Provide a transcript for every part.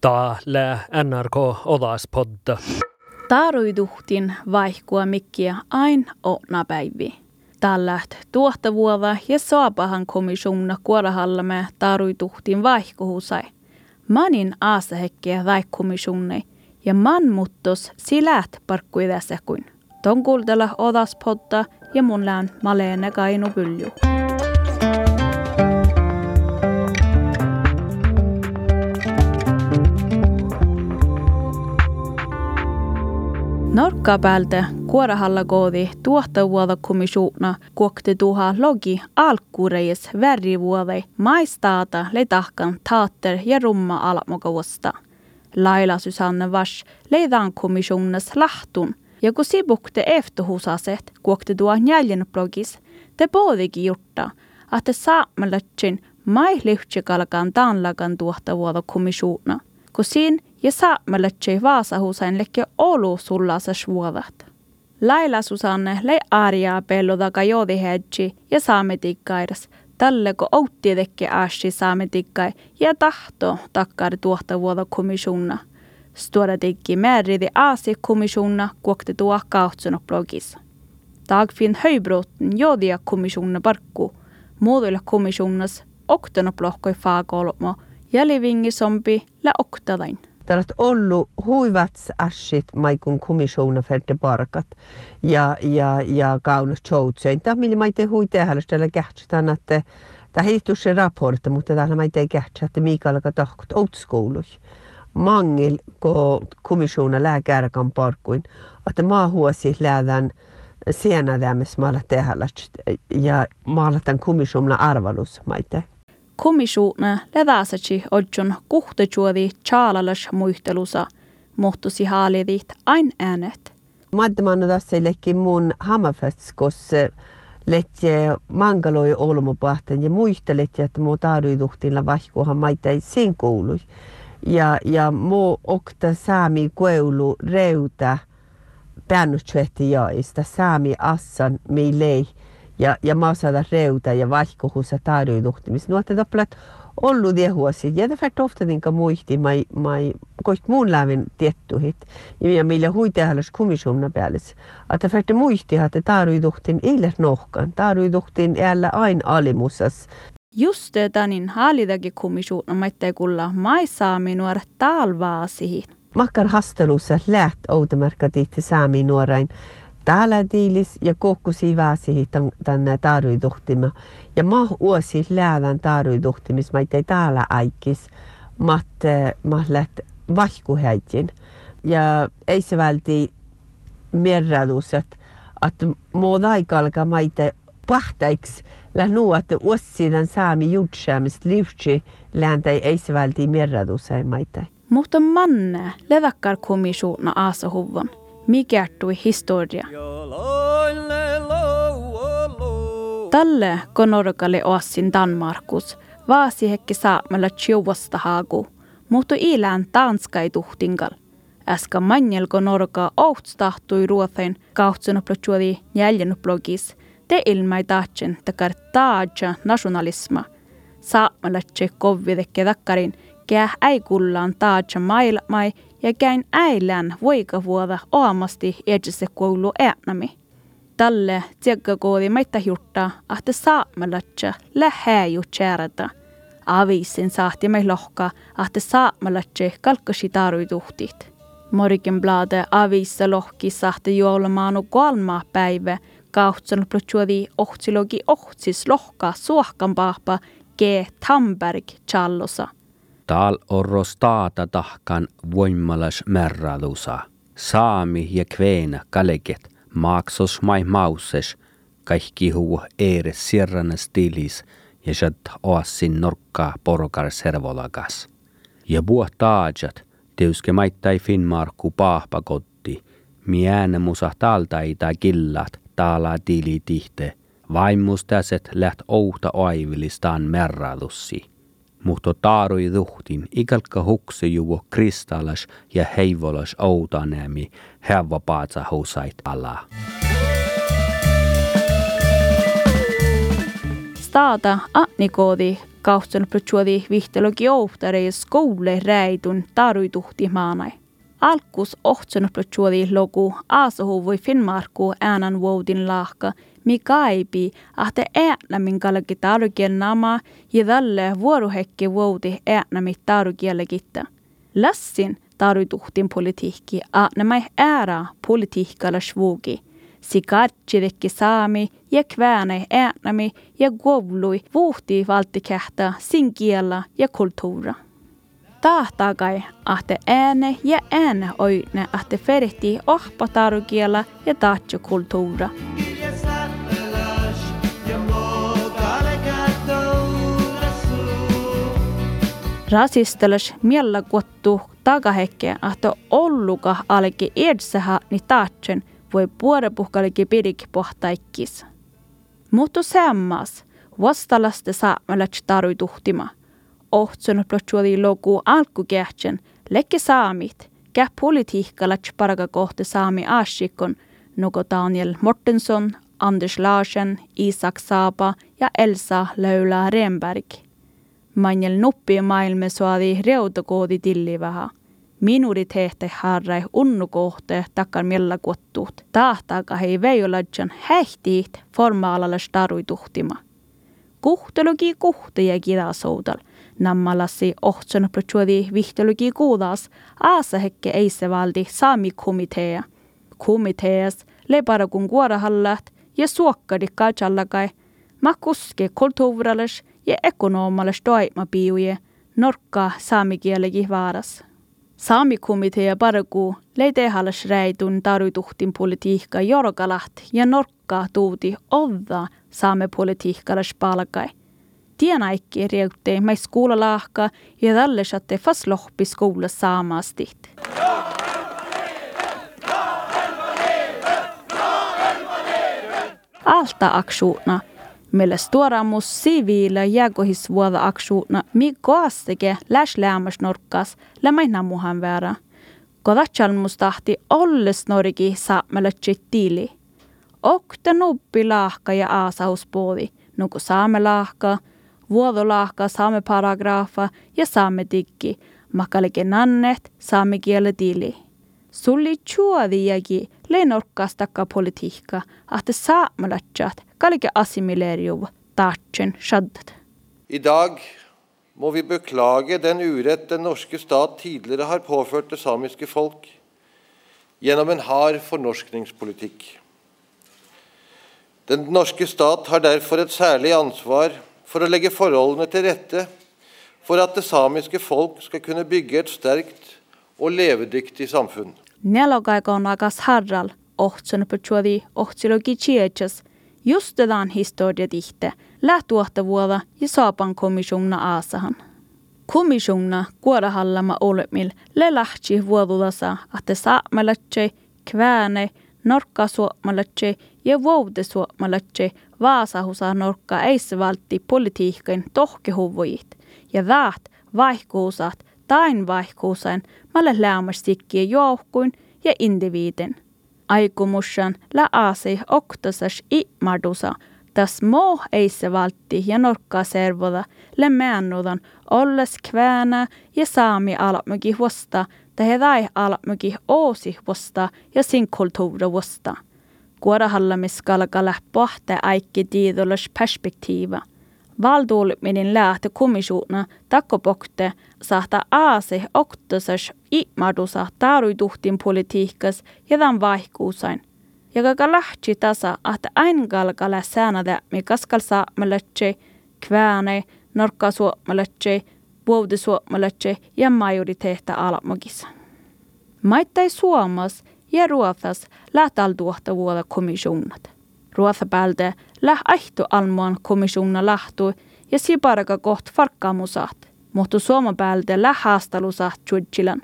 Täällä NRK Odaspodda. Taruiduhtin vaihkua mikkiä ain ona päivi. Tällä tuottavuova ja saapahan komissuna kuorahallamme taruiduhtin vaihkuhusai. Manin aasahekkiä vaihkomissunne ja man muttos silät parkkuidässä kuin. Ton kuultella Odaspodda ja mun lään Malene Kainu Pylju. Norkka päältä kuorahalla koodi tuottavuoda kommissioona kuokte tuha logi alkureis värrivuode maistaata letahkan taatter ja rumma almokavuosta. Laila Susanne Vash leidaan komissionas lahtun, ja kun sibukte efterhusaset kuokte tuo njäljen blogis, te poodikin jutta, että saamelaitsin mai lyhtsekalkan taanlakan tuottavuoda komissioona, kun siinä ja saamelatsei Vaasahusain lekke olu sullasa svuodat. Laila Susanne lei arjaa taka joodi hedji ja saametikkairas, tälle ko outti tekke ashi saametikkai ja tahto takkar tuohta vuoda komissuna. Stora tikki määridi aasi komissuna kuokte tuo kautsunut blogissa. Dagfinn höybrotten jodia komissuna parkku, muodoilla komissionas oktanut blogkoi faakolmo ja livingisompi lä oktadain. Tällaiset ollut huivat asit maikun komissiona färde parkat ja, ja, ja kaunus joutsein. Tämä millä maite hui tehdä, tällä kähtsytään, että tämä hiihtuu se raportti, mutta täällä maite kähtsä, että mikä alkaa tahkut outskouluissa. Mangil, kun komissiona lääkärkan parkkuin, että maahuosi läädän sienä tämmöis maalla tehdä ja maalla tämän komissiona arvalus maite. Kommissionen leväsätsi odjon kuhtejuodi chaalalas muistelusa, muhtusi haalidit ain äänet. Maddemanna tässä lekki mun hamafetskos letje mangaloi olmopahten ja muistelet, että muu taaduiduhtilla vahkuhan maita ei sen kuului. Ja, ja muu okta saami koulu reuta päännustvetti jaista saami assan meilei ja, ja maasada reuta ja vaihkohusa taaduiduhtimis. Nuotte topplat ollut vuosi. Ja det ofta ninka muisti mai, mai koit muun lävin tiettuhit. Ja millä huitehallas komissumna päällis. Että färte muisti, että taaduiduhtin ei nohkan. Taaduiduhtin äällä aina alimusas. Just tanin haalidakin komissumna maitte kulla mai saami nuor talvaasihin. Makkar hastelussa läht outomerkka tiitti saami nuorain täällä tiilis ja kokkusi väsi tänne taaruiduhtima. Ja mä uosi läävän taaruiduhtimis, mä ei täällä aikis, mä mä läht vahkuhäitin. Ja ei se välti merradus, että että muod aikalka maite pahtaiks lähnu, että uossidan saami jutsäämist livtsi lääntä ei se välti merradus maite. Mutta manne leväkkar kommissioona aasahuvon mikähtui historia. Tälle konorkalle oassin Danmarkus vaasi hekki saamalla tjuvasta haagu, mutta ilään tanskai tuhtingal. Äsken manjel konorka ohtstahtui ruothain kahtsunoplojuodi jäljennopblogis, te ilmai tahtsen takar taadja nationalisma. Saamalla tse kovvidekke takkarin, kää ei kullaan taadja mailmai ja käin äilän voikavuoda oamasti edessä koulu äänämi. Tälle tsekkakoodi meitä juttaa, että lähää ju tjärata. Avisin sahti me lohka, että saamalatsa kalkkasi taruituhtit. Morgenblade avissa lohki sahti juolmaanu kolma päivä, kautsan plotsuodi ohtsilogi ohtsis lohka suohkan pahpa G. Tamberg challosa. Tal orro staata tahkan voimalas merradusa. Saami ja kveena kaleget maaksos mai mauses kaikki huu eere sierrana stilis ja jad oassin norkkaa porokar servolagas. Ja buo taajat teuske maittai Finnmarkku paahpakotti, miään musa taltaita killat taala tili tihte, vaimustaset läht outa oivilistaan merradussi mutta taarui ruhtin ikalka hukse juvo kristallas ja heivolas outanemi hävä paatsa housait ala. Staata Annikoodi Kautsen protsuodi vihtologi ouhtare ja skoule räidun taruituhti maanai. Alkus ohtsen protsuodi logu aasohu voi Finnmarku äänan vuodin lahka, mi kaipi, ahte äänämin kalki tarukiel nama ja tälle vuorohekki vuodi äänämi tarukielegitta. Lassin taruituhtin politiikki äänämä äära politiikkalla svugi – sikartsidekki saami ja kväänei äänämi ja govlui vuhti valtikähtä sin kiellä ja kulttuura. Tahtakai ahte ääne ja ääne oine ahte ferihti ohpa tarukiellä ja tahtjo kulttuura. Rasistelas miellä kuottu tagahekke ahto olluka alki edsähä ni tahtsen – voi puorepuhkaliki pidik pohtaikkis. Mutta sammas, vastalaste saamelats tarui tuhtima. Ohtsun plotsuoli loku alkukähtsen, lekke saamit, käh politiikkalats paraka kohti saami asikon, nuko Daniel Mortensson, Anders Larsen, Isak Saapa ja Elsa Löylä Renberg. Manjel nuppi maailme suadi reutakoodi tillivähä minoriteetti harrai unnukohte takkan millä kuottuut. Tahtaaka hei veijoladjan hähtiit formaalalle staruituhtima. Kuhteluki kuhteja kidasoudal. Nammalasi ohtson protsuodi vihteluki kuudas aasahekke eisse valdi saami komitea. Komiteas leparakun kuorahallat ja suokkadi kalchallakai ma kuske ja ekonomalles toimapiuje norkka saamikielegi vaaras. Saamikomitea parku leitehallas räitun tarutuhtin politiikka jorgalaht ja norkka tuuti ovda saamepolitiikkallas palkai. Tienaikki riutte mais lahka ja tälle satte fast lohpi skola saamastit. Alta aksuuna millä stuoramus siviilä jäkohisvuoda aksuuna mi koasteke läs lämmäs norkkas lämäinä muhan väärä. Kodatsalmus tahti olles noriki saamella tili. Okta nuppi lahka ja aasauspuoli, nuku saame lahka, vuodolahka, saame paragrafa ja saame diggi, makalike nannet, saame kiele tili. Sulli chuodiagi leinorkkastakka politiikka, ahte saamelatsat, kalike assimileriuv taatsen shaddat. I dag må vi beklage den urett den norske stat tidligere har påført det samiske folk gjennom en hard fornorskningspolitikk. Den norske stat har derfor et særlig ansvar for å legge forholdene til rette for at det samiske folk skal kunne bygge et sterkt og levedyktig samfunn. Nelogaikonakas harral, ohtsun putsuodi ohtsilogi chiechas, Just tämän historia tihte, lähtuohtavuoda ja saapan komissuna aasahan. Komissuna kuorahallama olemil le lähtsi vuodudasa, että saamelatse, kväne, norkka suomalatse ja vuode suomalatse vaasahusa norkka eisse valtti politiikkain tohkehuvujit ja väät vaihkuusat tain malle lämmästikkiä jouhkuin ja aikomushan la aasi oktasas madusa, tas mo eisse valtti ja norkkaa servoda le mäännudan olles kväänä ja saami alapmyki huosta, tai dai alapmyki oosi huosta ja sin kulttuura huosta. Kuorahallamiskalkalla pohte aikki tiidolles perspektiiva – valtuuliminen lähtö komisuuna takkopokte sahta aase oktasas imadusa taruituhtin politiikkas ja tämän vaihkuusain. Ja kaka lähti tasa, että ain kalkala säänädä, me kaskal saamalatsche, kväänei, norkka suomalatsche ja majoriteetta alamogissa. Maittai Suomas ja Ruotsas lähtaltuohta vuoda komisuunat. Ruotsapäälte läh aihtu almuan komissuna lahtu ja siparaka koht farkkaamusaat, mutta Suomen päältä läh haastalusaat tjudzilan.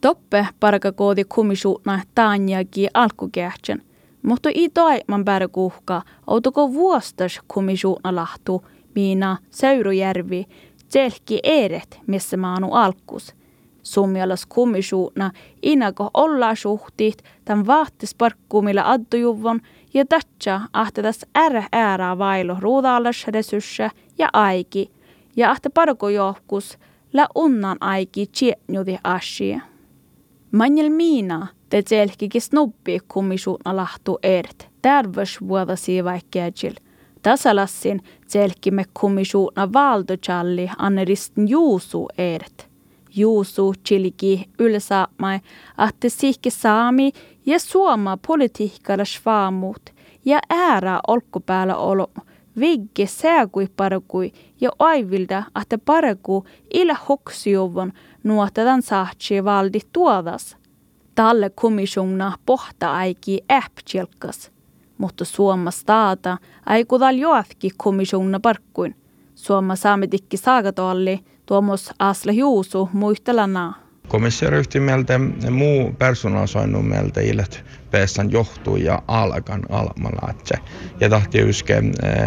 Toppe paraka koodi komissuna taanjaki alkukähtsän, mutta i toiman kuhka, outoko vuostas komissuna lahtu, miina Seurujärvi, tselki eret, missä maanu alkus – Suomialas kommissuuna inako olla suhtit tämän vaahtisparkkuumilla addujuvon ja tatsa ahtetas ärä äärää vailu ruudallas resursseja ja aiki ja ahte parko johkus la unnan aiki tjetnjudi asia. Manjel miina te tselkiki snubbi kummisuutna lahtu ert, tärvös vuoda siivaikkeajil. Tasalassin tselkimme kummisuutna valdojalli anneristin juusu ert. Juusu chiliki ylsaamai, ahte sihki saami ja suoma politiikkalla svaamut ja äärä olkkupäällä olo vigge sääkui parkui ja aivilda että parku illä hoksiuvon nuotetan saatsi valdi tuodas. Talle kommissiona pohta aiki äppjelkas, mutta Suoma staata aikudal joafki kommissiona parkkuin. Suoma saametikki saagatoalli tuomos asla juusu muistelana. Komissio ryhtyi mieltä muu personalisoinnut mieltä illet peessan johtuu ja alkan almalaatse. Ja tahti yske eh,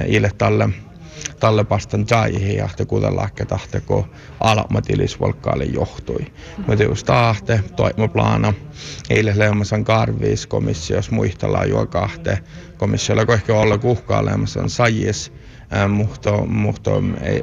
ille tälle talle pastan jaihin ja te kuutellakke tahte ko almatilisvolkkaali johtui. Mutta just tahte toimaplana eille leemasan karviis komissios muistellaan jo kahte komissiolla ko ehkä olla kuhkaa leemasan mutta, mutta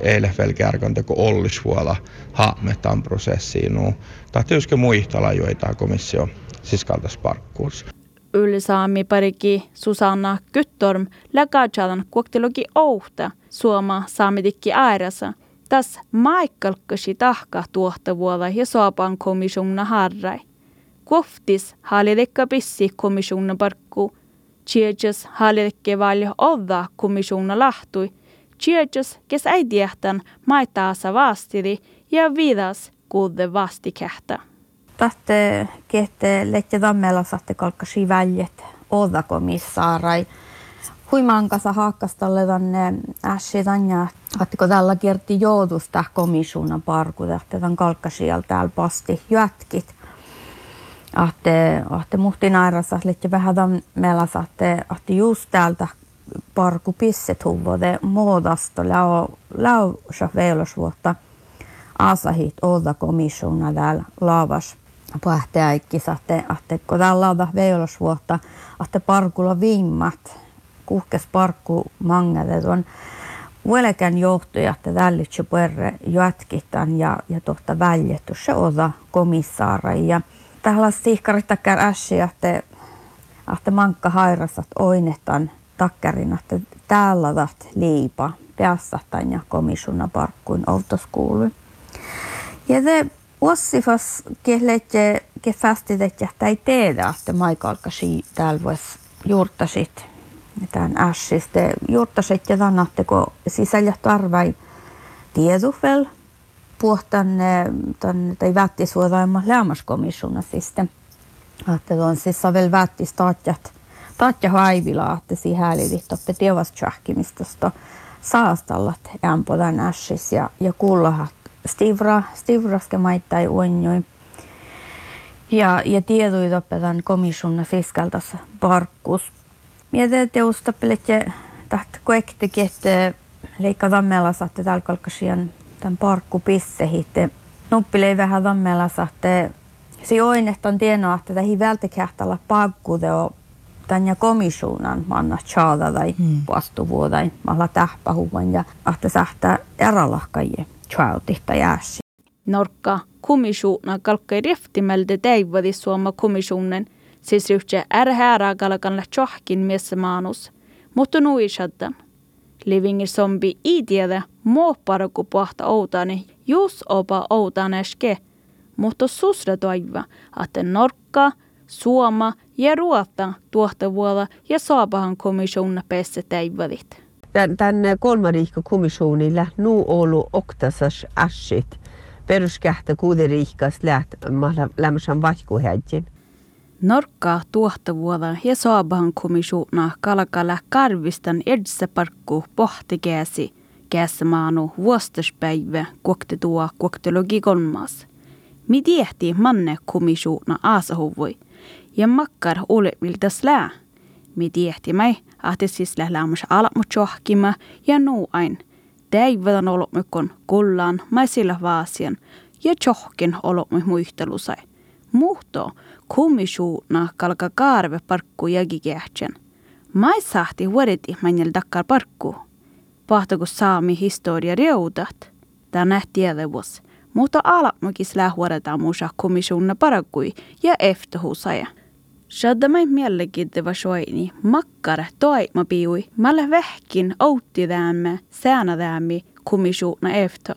eilen vielä kärkäntä, kun ollis vuolla haametaan prosessiin. No, tahti uske muistella joita komissio siskaltas parkkuus. Ylsaami pariki Susanna Kyttorm läkaatsadan kuoktelogi ouhta suoma saamidikki ääressä. Tas maikalkkasi tahka tuohtavuolla ja soapan komissonna harrai. Kuoftis halidekka pissi komissonna parkku – Tjejas hallekke valja odda kommissiona lahtui. Tjejas kes äidiähtän maitaasa vastidi ja vidas kuude vastikähtä. Tahte kehte lette dammella saatte kalkkasi väljet odda komissaarai. Huimankasa haakkastalle tänne ässi tänne, Hattiko tällä kerti joudusta komissiona parku, että tämän kalkkasial täällä pasti jätkit ahte, ahte muhtinairassa lite vähän meillä ahte, ahte just täältä parku pisset huvode muodosta lau, lau vuotta asahit olta komissiona täällä laavas. Pähteäikki ahte, ahte kun täällä lauda vuotta ahte parkulla viimmat kuhkes parkku mangat on. Vuelekän johtaja, että tällitse perre jatkitan ja, ja tohta väljetty se osa komissaara. Ja tählas tihkarittakkär ässi, että ahte mankka hairasat oinetan takkarin, että täällä vat liipa peassahtain ja komissuna parkkuin outoskuuluin. Ja te ossifas kehletje ke ja ei teedä, että maikalkasi täällä vois juurtasit tämän ässistä. Juurtasit ja tannatteko sisällä tarvai tiedufel, puhtan tämän, tai vättisvuodaimma lämmäskomissuna sitten. Että on siis savel vättis taatjat, taatja haivila, että siihen häälivit oppe tievas tjahkimistosta saastallat ämpodan ässis ja, ja kullahat stivra, stivraske maittai uonjoin. Ja, ja tieduit opetan komissuna fiskaltas parkkus. Mietin teustapeletje taht koektikin, että leikka tammella saatte täällä kalkkasian tämän parkku pissehitte. Nuppilei vähän vammella sahte si oinehtan tienoa, että tähi välttäkähtalla pakkudeo tämän ja komissionan manna tjaada tai hmm. vastuvuodain malla tähpähuvan ja ahte sähtää eralahkajie tjautihta. Norkka kommissionen kalkkai riftimelde teivadi suoma komissionen, siis ryhtsä ärhäärä kalkan lähtsohkin miessä maanus, mutta nuisaddan. Livingir zombi i tiedä muopparku pohta outani, jus opa outaneske, mutta susra toiva, että norkka, suoma ja ruotta tuohtavuolla ja saapahan komissiona pesse teivadit. Tän kolmariikka komissionilla nu olu oktasas assit peruskähtä kuuderiikkas läht lämmösen vaihkuhäjin. Norkka tuohtavuoda ja saabahan komissuna kalkalla karvistan edessä parkku pohtikäsi käsmaanu vuostaspäivä kuokte tuo kuoktelogi kolmas. Mi tiehti manne komissuna aasahuvoi ja makkar ole miltä slää. Mi tiehti mai ahti siis lählämys alamut ja nuu ain. Täivätän olomykon kullaan maisilla vaasian ja tjohkin olomy muistelusai. Muhto kommissioona kalka kaarve parkku jägikähtsän. Mai sahti vuodeti manjel dakkar parkku. Pahtako saami historia reudat. Tänä tiedevus. Mutta alammakis lähuoretaan muusa komissionna parakui ja eftohusaja. Shadamai mielenkiintoa soini, makkar toima piui, malle vähkin outti däämme, sääna däämi kommissioona efto.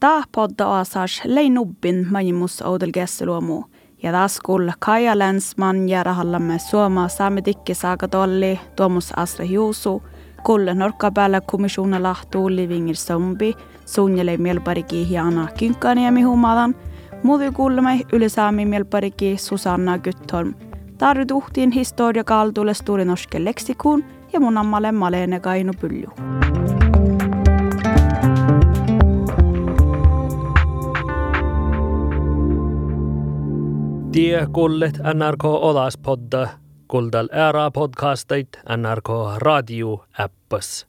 Tää podda asas lei nubbin majimus oudel gesseluomu. Ja taas kuulla Kaija Länsman ja rahallamme Suoma saamedikki saaka tolli, Tuomus Asra Juusu, kuulle norkka päällä kommissioona lahtuu livingir zombi, suunnilei mielpariki hiana kynkkaniemi humalan, Muuten kuulemme ylisaami mielpariki Susanna Gytholm. Tarvituhtiin historia kaltulle Stori Norske leksikun ja mun ammalle Malene Kainu Pylju. Te kuulet NRK Olaspodda, kuuldel ära podcastit NRK raadio äppas